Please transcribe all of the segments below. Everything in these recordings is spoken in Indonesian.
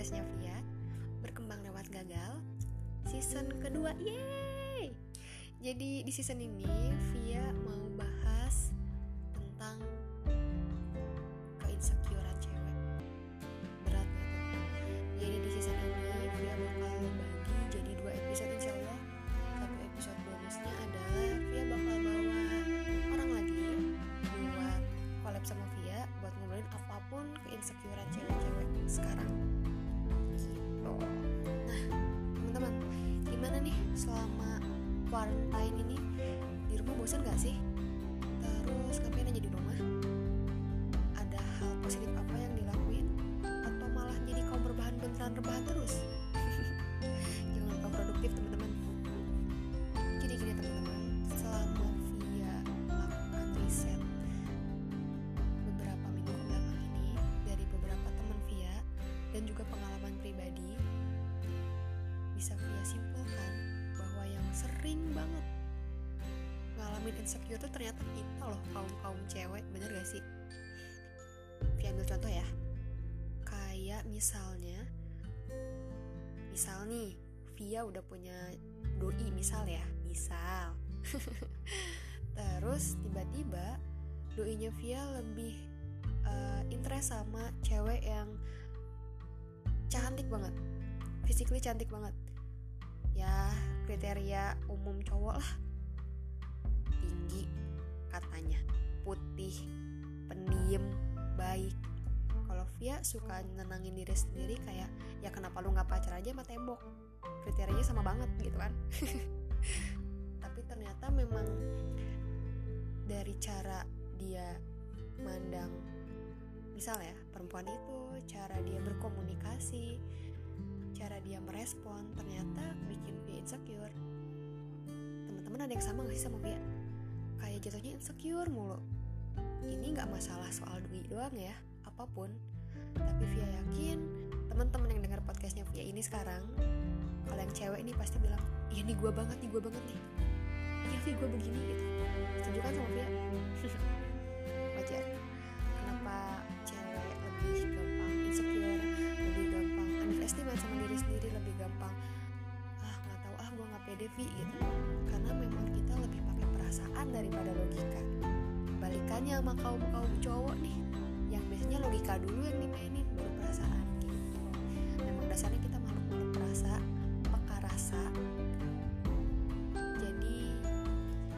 podcastnya Via Berkembang lewat gagal Season kedua, yeay Jadi di season ini Via mau bahas quarantine ini? Di rumah bosan gak sih? Terus ngapain aja di rumah? Ada hal positif apa yang dilakuin? Atau malah jadi kaum berbahan beneran rebahan terus? Jangan lupa produktif teman-teman. Jadi gini teman-teman. Selama via melakukan riset beberapa minggu ke belakang ini dari beberapa teman via dan juga pengalaman banget. Ngalamin insecure tuh ternyata kita loh kaum kaum cewek bener gak sih? Via ambil contoh ya. Kayak misalnya misal nih via udah punya doi misal ya misal. Terus tiba-tiba doinya via lebih uh, interest sama cewek yang cantik banget physically cantik banget. Ya kriteria umum cowok lah. Tinggi katanya. Putih pendiam baik. Kalau Via suka nenangin diri sendiri kayak ya kenapa lu nggak pacar aja sama tembok? Kriterianya sama banget gitu kan. Tapi ternyata memang dari cara dia mandang misal ya perempuan itu cara dia berkomunikasi cara dia merespon ternyata bikin Via insecure. Teman-teman ada yang sama gak sih sama Via? Kayak jatuhnya insecure mulu. Ini nggak masalah soal duit doang ya apa pun. Tapi Via yakin teman-teman yang dengar podcastnya Via ini sekarang kalau yang cewek ini pasti bilang iya nih gue banget nih gue banget nih. Iya Vi gue begini gitu. Setuju kan sama Via? Wajar. Kenapa cewek lebih gampang gampang ah nggak tahu ah gue nggak pede Vi gitu. Karena memang kita lebih pakai perasaan daripada logika. Balikannya sama kaum kaum cowok nih yang biasanya logika dulu yang dimainin baru perasaan gitu. Memang dasarnya kita makhluk makhluk perasa peka rasa. Jadi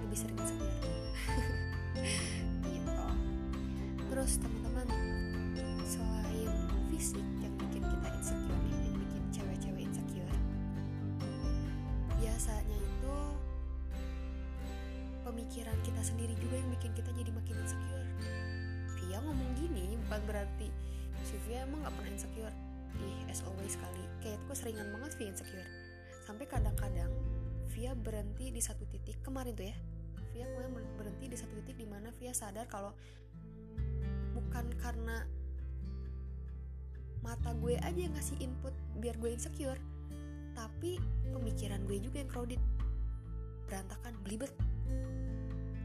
lebih sering insecure gitu. Terus teman-teman selain fisik yang bikin kita insecure nih biasanya itu pemikiran kita sendiri juga yang bikin kita jadi makin insecure. Via ngomong gini bukan berarti si Via emang gak pernah insecure. Ih as always kali. Kayakku seringan banget Via insecure. Sampai kadang-kadang Via berhenti di satu titik kemarin tuh ya. Via kemarin berhenti di satu titik di mana Via sadar kalau bukan karena mata gue aja yang ngasih input biar gue insecure tapi pemikiran gue juga yang crowded. Berantakan belibet.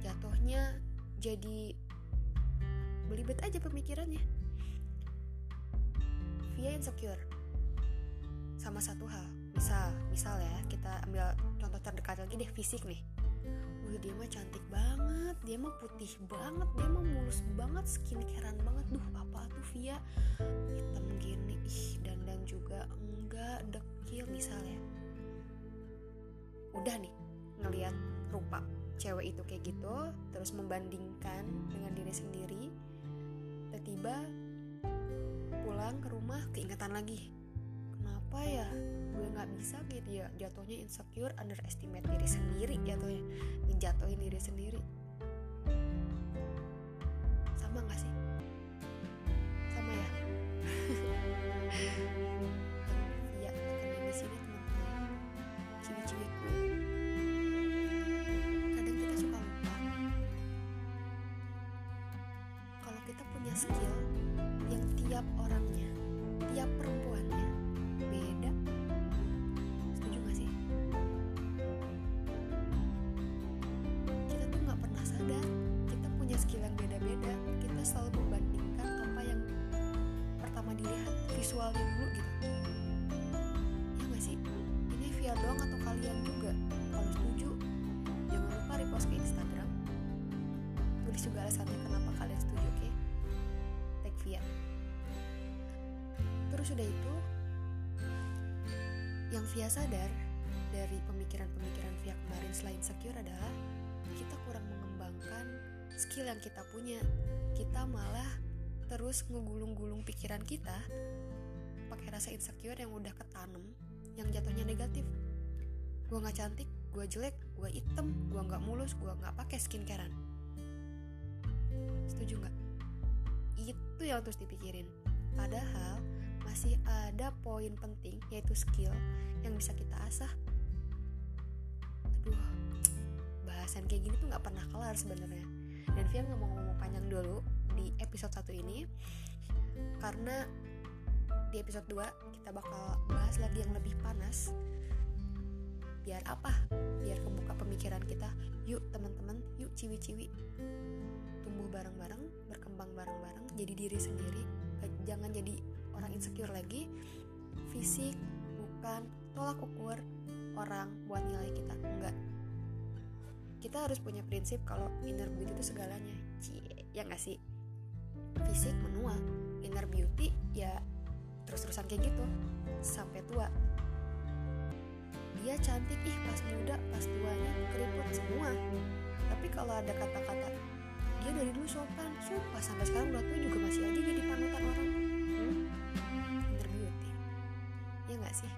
Jatuhnya jadi belibet aja pemikirannya. Via insecure. Sama satu hal. Misal misal ya kita ambil contoh terdekat lagi deh fisik nih Wih dia mah cantik banget. Dia mah putih banget. Dia mah mulus banget Skincarean banget. Duh apa tuh Via? Hitam gini. Ih dandan juga Enggak dekil misalnya. Udah nih Ngeliat rupa cewek itu kayak gitu Terus membandingkan Dengan diri sendiri Tiba-tiba Pulang ke rumah Keingetan lagi. Kenapa ya gue nggak bisa gitu ya jatuhnya insecure underestimate diri sendiri jatuhnya. Menjatuhin diri sendiri. Sama nggak sih? Sama ya? Iya tekenin di sini teman-teman ciwi-ciwiku kadang kita suka lupa. Kalau kita punya skill yang tiap orangnya tiap perempuannya beda dilihat visualnya dulu gitu. Via doang atau kalian juga? Kalau setuju jangan lupa repost ke Instagram. Tulis juga alasannya kenapa kalian setuju oke? Okay? tag Via. Terus udah itu yang Via sadar dari pemikiran-pemikiran Via kemarin selain secure adalah kita kurang mengembangkan skill yang kita punya. Kita malah terus ngegulung-gulung pikiran kita pakai rasa insecure yang udah ketanem yang jatuhnya negatif. Gue nggak cantik gue jelek gue item gue nggak mulus gue nggak pakai skincarean. Setuju nggak? Itu yang terus dipikirin. Padahal masih ada poin penting yaitu skill yang bisa kita asah. Aduh bahasan kayak gini tuh nggak pernah kelar sebenarnya. Dan Via nggak mau ngomong panjang dulu di episode satu ini karena di episode 2 kita bakal bahas lagi yang lebih panas. Biar apa? Biar kebuka pemikiran kita. Yuk teman-teman yuk ciwi-ciwi. Tumbuh bareng-bareng berkembang bareng-bareng jadi diri sendiri. Jangan jadi orang insecure lagi. Fisik bukan tolak ukur orang buat nilai kita. Enggak. Kita harus punya prinsip kalau inner beauty itu segalanya. Cie, ya nggak sih fisik menua inner beauty ya terus-terusan kayak gitu sampai tua. Dia cantik ih pas muda pas tuanya keriput semua. Tapi kalau ada kata-kata dia dari dulu sopan. Sumpah sampai sekarang tua juga masih aja jadi panutan orang. Hmm? inner beauty. Ya nggak sih?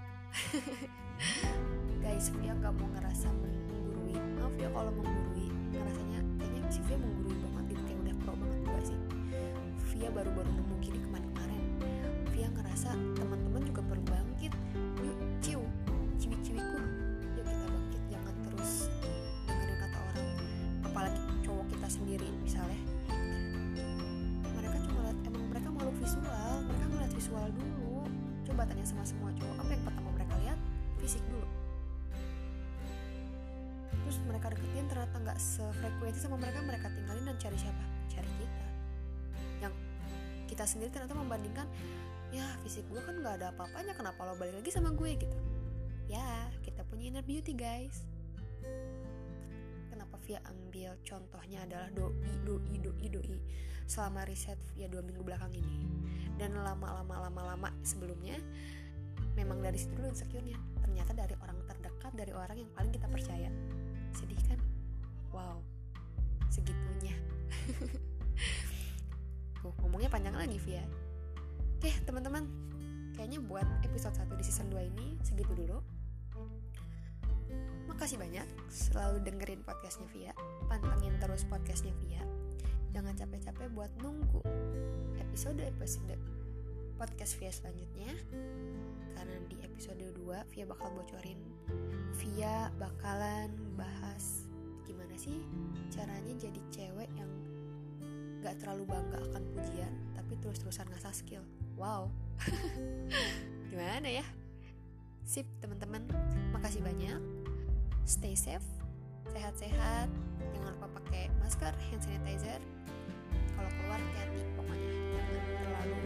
Guys Via gak mau ngerasa menggurui. Maaf ya kalau menggurui. Ngerasanya kayaknya si Via menggurui banget gitu kayak udah pro banget juga sih Via baru-baru nemu gini kemarin-kemarin. Via ngerasa teman-teman juga perlu bangkit. Yuk ciu ciwi-ciwiku. Yuk kita bangkit jangan terus dengerin kata orang. Apalagi cowok kita sendiri misalnya. Mereka cuma lihat emang mereka malu visual. Mereka ngeliat visual dulu. Coba tanya sama semua cowok apa yang pertama mereka lihat? Fisik dulu. Terus mereka deketin ternyata nggak sefrekuensi sama mereka mereka tinggalin dan cari siapa? Cari kita kita sendiri ternyata membandingkan ya fisik gue kan nggak ada apa-apanya kenapa lo balik lagi sama gue? Gitu. Ya kita punya inner beauty guys. Kenapa Via ambil contohnya adalah doi doi doi doi selama riset Via dua minggu belakang ini. Dan lama-lama lama-lama sebelumnya memang dari situ dulu insecure-nya. Ternyata dari orang terdekat dari orang yang paling kita percaya. Sedih kan? Wow. Segitunya Tuh, ngomongnya panjang lagi Via. Oke teman-teman Kayaknya buat episode 1 di season 2 ini Segitu dulu. Makasih banyak Selalu dengerin podcastnya Via. Pantengin terus podcastnya Via. Jangan capek-capek buat nunggu Episode-episode Podcast Via selanjutnya. Karena di episode 2 Via bakal bocorin. Via bakalan bahas Gimana sih caranya jadi cewek yang gak terlalu bangga akan terus-terusan ngasah skill. Wow. Gimana ya? Sip teman-teman. Makasih banyak. Stay safe sehat-sehat. Jangan lupa pakai masker hand sanitizer. Kalau keluar hati pokoknya. Jangan terlalu